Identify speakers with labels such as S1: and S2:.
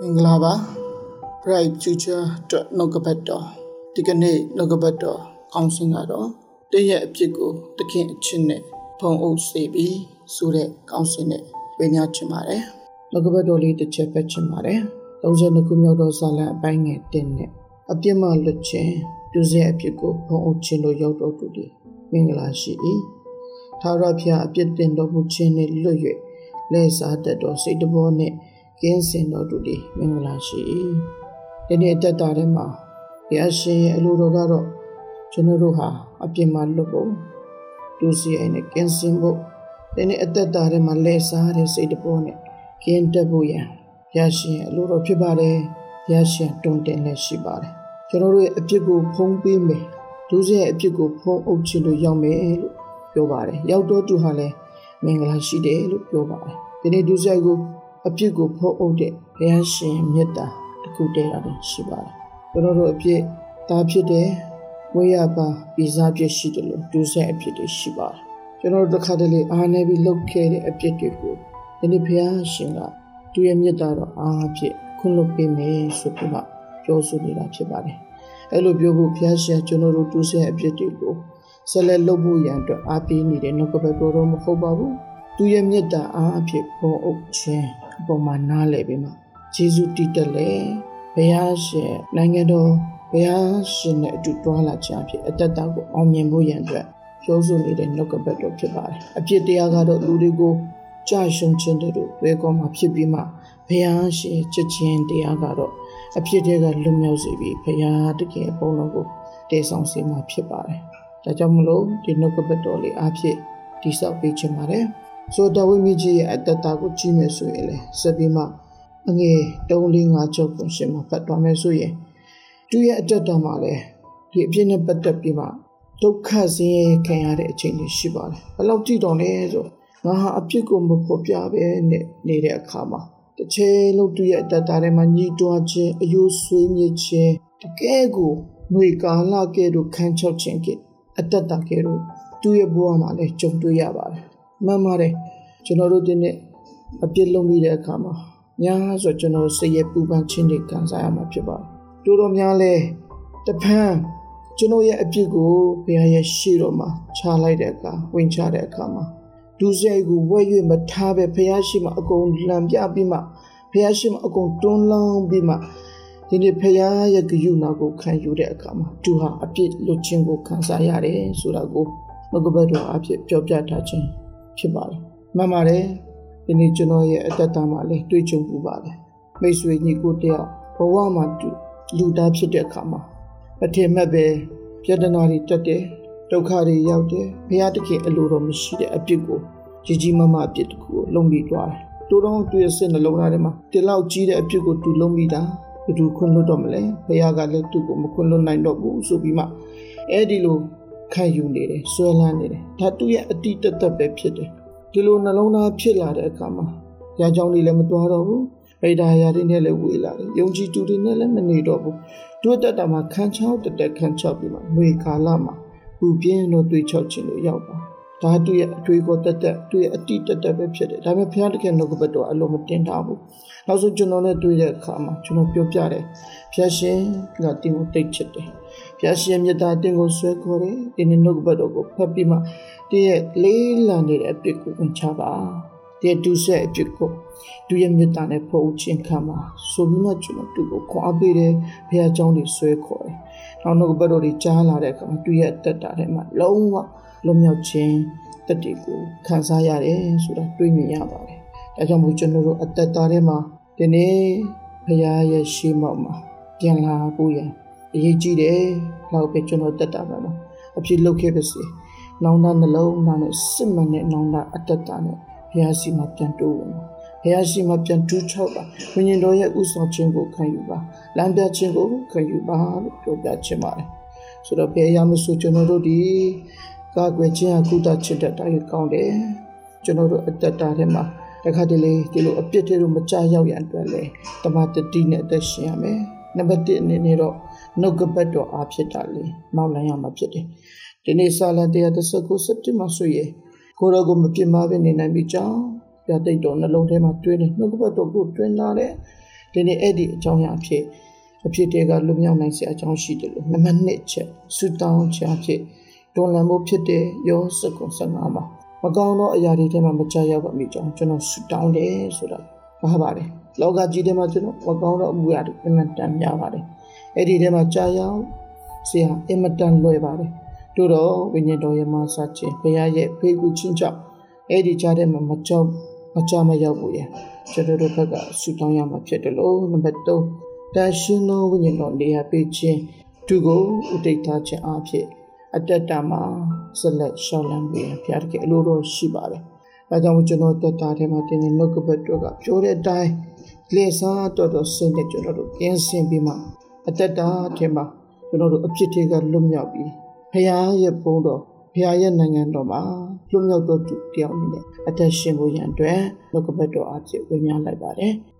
S1: မင်္ဂလာပါ bright future အတွက်နှုတ်ကပတ်တော်ဒီကနေ့နှုတ်ကပတ်တော်ကောင်းစဉ်ကတော့တည့်ရဲ့အဖြစ်ကိုတခင်အချင်းနဲ့ဖုံအုပ်စေပြီးဆိုတဲ့ကောင်းစဉ်နဲ့ဝေမျှချင်ပါတယ်နှုတ်ကပတ်တော်လေးတစ်ချက်ပဲချင်ပါတယ်32ခုမြောက်သောဇာလံအပိုင်းငယ်1နဲ့အပြစ်မှလွတ်ခြင်းသူစရဲ့အဖြစ်ကိုဖုံအုပ်ခြင်းလို့ရောက်တော်သူသည်မင်္ဂလာရှိ၏သာရဖျားအပြစ်တင်တော်မူခြင်းနှင့်လွတ်၍လဲစားတတ်သောစိတ်တဘောနှင့် ကင်းစင်တော်သူသည်မင်္ဂလာရှိ၏ဒီနေ့အသက်တာထဲမှာဘုရားရှင်ရဲ့အလိုတော်ကတော့ကျွန်တော်တို့ဟာအပြစ်မှလွတ်ဖို့သူစီအိမ်နဲ့ကင်းစင်ဖို့ဒီနေ့အသက်တာထဲမှာလဲစားတဲ့စိတ်တဘောနဲ့ကင်းတက်ဖို့ရန်ဘုရားရှင်အလိုတော်ဖြစ်ပါတယ်ဘုရားရှင်တွင်တင်လက်ရှိပါတယ်ကျွန်တော်တို့ရဲ့အပြစ်ကိုဖုံးပေးမယ်သူစီရဲ့အပြစ်ကိုဖုံးအုပ်ခြင်းလို့ရောက်မယ်လို့ပြောပါတယ်ရောက်တော့သူဟာလည်းမင်္ဂလာရှိတယ်လို့ပြောပါတယ်ဒီနေ့သူစီကို အပြစ်ကိုဖုံးအုပ်တဲ့ဘုရားရှင်မြတ်တာတစ်ခုတည်းတာရှိပါတယ်ကျွန်တော်တို့အပြစ်ဒါဖြစ်တယ်ဝိရပါပြည်စားပြစ်ရှိတယ်လို့သူစီအပြစ်တွေရှိပါတယ်ကျွန်တော်တို့တစ်ခါတလေအားနေပြီးလုပ်ခဲ့တဲ့အပြစ်တွေကိုဒီနေ့ဘုရားရှင်ကသူရဲ့မြတ်တာတော့အားဖြင့်ခွင့်လွှတ်ပေးမယ်ဆိုပြီးမှပြောဆိုနေတာဖြစ်ပါတယ်အဲ့လိုပြောဖို့ဘုရားရှင်ကျွန်တော်တို့သူစီအပြစ်တွေကိုဆက်လက်လုပ်ဖို့ရန်အတွက်အားပေးနေတဲ့နှုတ်ကပတ်တော်တော့မဟုတ်ပါဘူးသူရဲ့မြတ်တာအားဖြင့်ပေါ်အုပ်ခြင်း အပေါ်မှာနားလည်ပြီးမှဂျေဇုတည်တက်လေဘုရားရှင်နိုင်ငံတော်ဘုရားရှင်နဲ့အတူတွားလာခြင်းအဖြစ်အတ္တတာကိုအောင်မြင်ဖို့ရန်အတွက်ပြောဆိုနေတဲ့နှုတ်ကပတ်တော်ဖြစ်ပါတယ်အပြစ်တရားကတော့လူတွေကိုကြာရှုံခြင်းတို့ဝဲကောမှာဖြစ်ပြီးမှဘုရားရှင်ချစ်ခြင်းတရားကတော့အဖြစ်တွေကလွတ်မြောက်စေပြီးဘုရားတကယ်ပုံတော်ကိုတည်ဆောင်စေမှာဖြစ်ပါတယ်ဒါကြောင့်မလို့ဒီနှုတ်ကပတ်တော်လေးအဖြစ်တိဆောက်ပေးခြင်းပါတယ် ဆိုတော့ဝိမီကြီးရဲ့အတ္တတာကိုကြည့်မယ်ဆိုရင်လေစပြီးမှအငယ်3 4 5ချုပ်ကိုရှင်းမှာဖတ်သွားမယ်ဆိုရင်သူရဲ့အတ္တတာမှာလေဒီအပြစ်နဲ့ပတ်သက်ပြီးမှဒုက္ခဆင်းရဲခံရတဲ့အချိန်တွေရှိပါတယ်ဘယ်လောက်ကြည့်တော့လဲဆိုငါဟာအပြစ်ကိုမဖော်ပြပဲနဲ့နေတဲ့အခါမှာတစ်ချိန်လုံးသူရဲ့အတ္တတာထဲမှာညီတွားခြင်းအယိုးဆွေးမြေ့ခြင်းတကယ်ကိုຫນွေကာလကဲ့သို့ခန်းချောက်ခြင်းကအတ္တတာကဲ့သို့သူရဲ့ဘဝမှာလည်းကြုံတွေ့ရပါတယ် မှန်ပါတယ်ကျွန်တော်တို့ဒီနေ့အပြစ်လုံးပြီးတဲ့အခါမှာညာဆိုကျွန်တော်စိတ်ရဲ့ပူပန်ခြင်းတွေခံစားရမှာဖြစ်ပါတယ်တိုးတော်များလဲတဖန်ကျွန်တော်ရဲ့အပြစ်ကိုဘုရားရဲ့ရှေ့တော်မှာခြာလိုက်တဲ့အခါဝင်ချတဲ့အခါမှာဒုစရိုက်ကိုဝဲ၍မထားပဲဘုရားရှိမှအကုန်လံပြပြီးမှဘုရားရှိမှအကုန်တွန်းလောင်းပြီးမှဒီနေ့ဘုရားရဲ့ဂရုဏာကိုခံယူတဲ့အခါမှာသူဟာအပြစ်လွတ်ခြင်းကိုခံစားရတယ်ဆိုတာကိုမကဘတ်တော်အဖြစ်ပြောပြထားခြင်း ဖြစ်ပါတယ်မှန်ပါတယ်ဒီနေ့ကျွန်တော်ရဲ့အတ္တတာမှာလည်းတွေးကြုံပူပါတယ်မိတ်ဆွေညီကိုတယောက်ဘဝမှာလူသားဖြစ်တဲ့အခါမှာအထင်မဲ့ပဲပြဿနာတွေတက်တယ်ဒုက္ခတွေရောက်တယ်ဘုရားတခင်အလိုတော်မရှိတဲ့အပြစ်ကိုကြီးကြီးမားမားအပြစ်တစ်ခုကိုလုံးပြီးသွားတယ်တိုးတော့သူ့ရဲ့စိတ်နှလုံးသားထဲမှာဒီလောက်ကြီးတဲ့အပြစ်ကိုသူလုံးပြီးတာဘယ်သူခွင့်လွတ်တော့မလဲဘုရားကလည်းသူ့ကိုမခွင့်လွတ်နိုင်တော့ဘူးဆိုပြီးမှအဲ့ဒီလို ခံယူနေတယ်ဆွဲလန်းနေတယ်ဒါသူ့ရဲ့အတိတ်သက်ပဲဖြစ်တယ်ဒီလိုနှလုံးသားဖြစ်လာတဲ့အခါမှာရာကြောင်းတွေလည်းမတွားတော့ဘူးဗိဒါယာတွေနဲ့လည်းဝေးလာတယ်ယုံကြည်သူတွေနဲ့လည်းမနေတော့ဘူးတို့တက်တာမှာခန်းချောက်တက်တက်ခန်းချောက်ပြီးမှငွေကာလမှာပူပြင်းတို့တွေးချောက်ခြင်းလို့ရောက်ပါဒါသူ့ရဲ့အတွေ့ကိုတက်တက်သူ့ရဲ့အတိတက်တက်ပဲဖြစ်တယ်ဒါပေမဲ့ဘုရားတခင်နှုတ်ကပတ်တော်အလုံးမတင်ထားဘူးနောက်ဆုံးကျွန်တော်နဲ့တွေ့တဲ့အခါမှာကျွန်တော်ပြောပြတယ်ဘုရားရှင်ကတင်ကိုတိတ်ချစ်တယ် ဘုရားရှင်မြတ်တာတင်ကိုဆွဲခေါ်တယ်ဒီနေ့နှုတ်ကပတ်တော်ကိုဖတ်ပြီးမှတည့်ရဲ့လေးလံနေတဲ့အပြစ်ကိုဝင်ချပါတည့်ဒုစရိုက်အပြစ်ကိုသူရဲ့မြတ်တာနဲ့ပို့ချင်းခံပါဆိုပြီးမှကျွန်တော်သူ့ကိုခွာပေးတယ်ဘုရားကျောင်းတွေဆွဲခေါ်တယ်နောက်နှုတ်ကပတ်တော်တွေကြားလာတဲ့အခါမှာသူရဲ့တက်တာထဲမှာလုံးဝလွတ်မြောက်ခြင်းတက်တွေကိုခံစားရတယ်ဆိုတာတွေးမြင်ရပါတယ်ဒါကြောင့်မို့ကျွန်တော်တို့အသက်တာထဲမှာဒီနေ့ဘုရားရဲ့ရှေးမောက်မှာပြန်လာဖို့ရန် အရေးကြီးတယ်လောက်ပဲကျွန်တော်တက်တာပါနော်အဖြစ်လုပ်ခဲ့ပါစေနောင်တနှလုံးသားနဲ့စစ်မှန်တဲ့နောင်တအတ္တတာနဲ့ဘုရားရှိမှပြန်တိုးဝင်ဘုရားရှိမှပြန်တူးချောက်ပါဝိညာဉ်တော်ရဲ့ဥဆောင်ခြင်းကိုခံယူပါလမ်းပြခြင်းကိုခံယူပါလို့ပြောပြခြင်းပါတယ်ဆိုတော့ဘယ်ရမဆိုကျွန်တော်တို့ဒီကာကွယ်ခြင်းအကုသချစ်တဲ့တိုင်းကောင်းတယ်ကျွန်တော်တို့အတ္တတာထဲမှာတခါတလေဒီလိုအပြစ်တွေမကြရောက်ရန်အတွက်လေတမတတိနဲ့အသက်ရှင်ရမယ် နံပါတ်1အနေနဲ့တော့နှုတ်ကပတ်တော်အားဖြစ်တာလေမောင်းနိုင်ရမှာဖြစ်တယ်ဒီနေ့စာလ139စက်တင်ဘာဆိုရင်ကိုရောကိုမပြစ်မှားပဲနေနိုင်ပြီကြောင်းပြတိတ်တော်နှလုံးထဲမှာတွင်းနေနှုတ်ကပတ်တော်ကိုတွင်းလာတဲ့ဒဒီနေ့အဲ့ဒီအကြောင်းအရာအဖြစ်အဖြစ်တွေကလွတ်မြောက်နိုင်စရာအကြောင်းရှိတယ်လို့နံပါတ်1ချက်ဆူတောင်းချအဖြစ်တွန်လန်မှုဖြစ်တဲ့ယောစကုံ15မှာမကောင်းသောအရာတွေထဲမှာမကြရောက်ပါမိကြောင်းကျွန်တော်ဆူတောင်းတယ်ဆိုတာဘာပါတယ် လောကကြီးထဲမှာကျွန်တော်မကောင်းသောအမှုရာတွေအမှန်တန်များပါတယ်အဲ့ဒီထဲမှာကြာရောက်ဆရာအင်မတန်လွယ်ပါတယ်တို့တော့ဝိညာဉ်တော်ရဲ့မဆာခြင်းဘုရားရဲ့ဖေးကူချင်းကြောင့်အဲ့ဒီကြားထဲမှာမကြောက်မကြမရောက်ဘူးရကျွန်တော်တို့ဘက်ကဆူတောင်းရမှာဖြစ်တယ်လို့နံပါတ်3တန်ရှင်သောဝိညာဉ်တော်နေရာပေးခြင်းသူကိုဥဒိတ်ထားခြင်းအဖြစ်အတ္တတမှာဆက်လက်ရှောင်းလန်းပြီးဘုရားတကယ်အလိုတော်ရှိပါတယ်။ ဒါကြောင့်ကျွန်တော်တက်တာထဲမှာတင်းနေနှုတ်ကပတ်တော့ကပြောတဲ့အတိုင်းလေစားတော်တော်စင်တဲ့ကျွန်တော်တို့ပြင်ဆင်ပြီးမှအတ္တတာထဲမှာကျွန်တော်တို့အဖြစ်တွေကလွတ်မြောက်ပြီးဘုရားရဲ့ဘုန်းတော်ဘုရားရဲ့နိုင်ငံတော်မှာလွတ်မြောက်တော်သူတယောက်အနေနဲ့အသက်ရှင်ဖို့ရန်အတွက်နှုတ်ကပတ်တော်အဖြစ်ဝင်ရလိုက်ပါတယ်။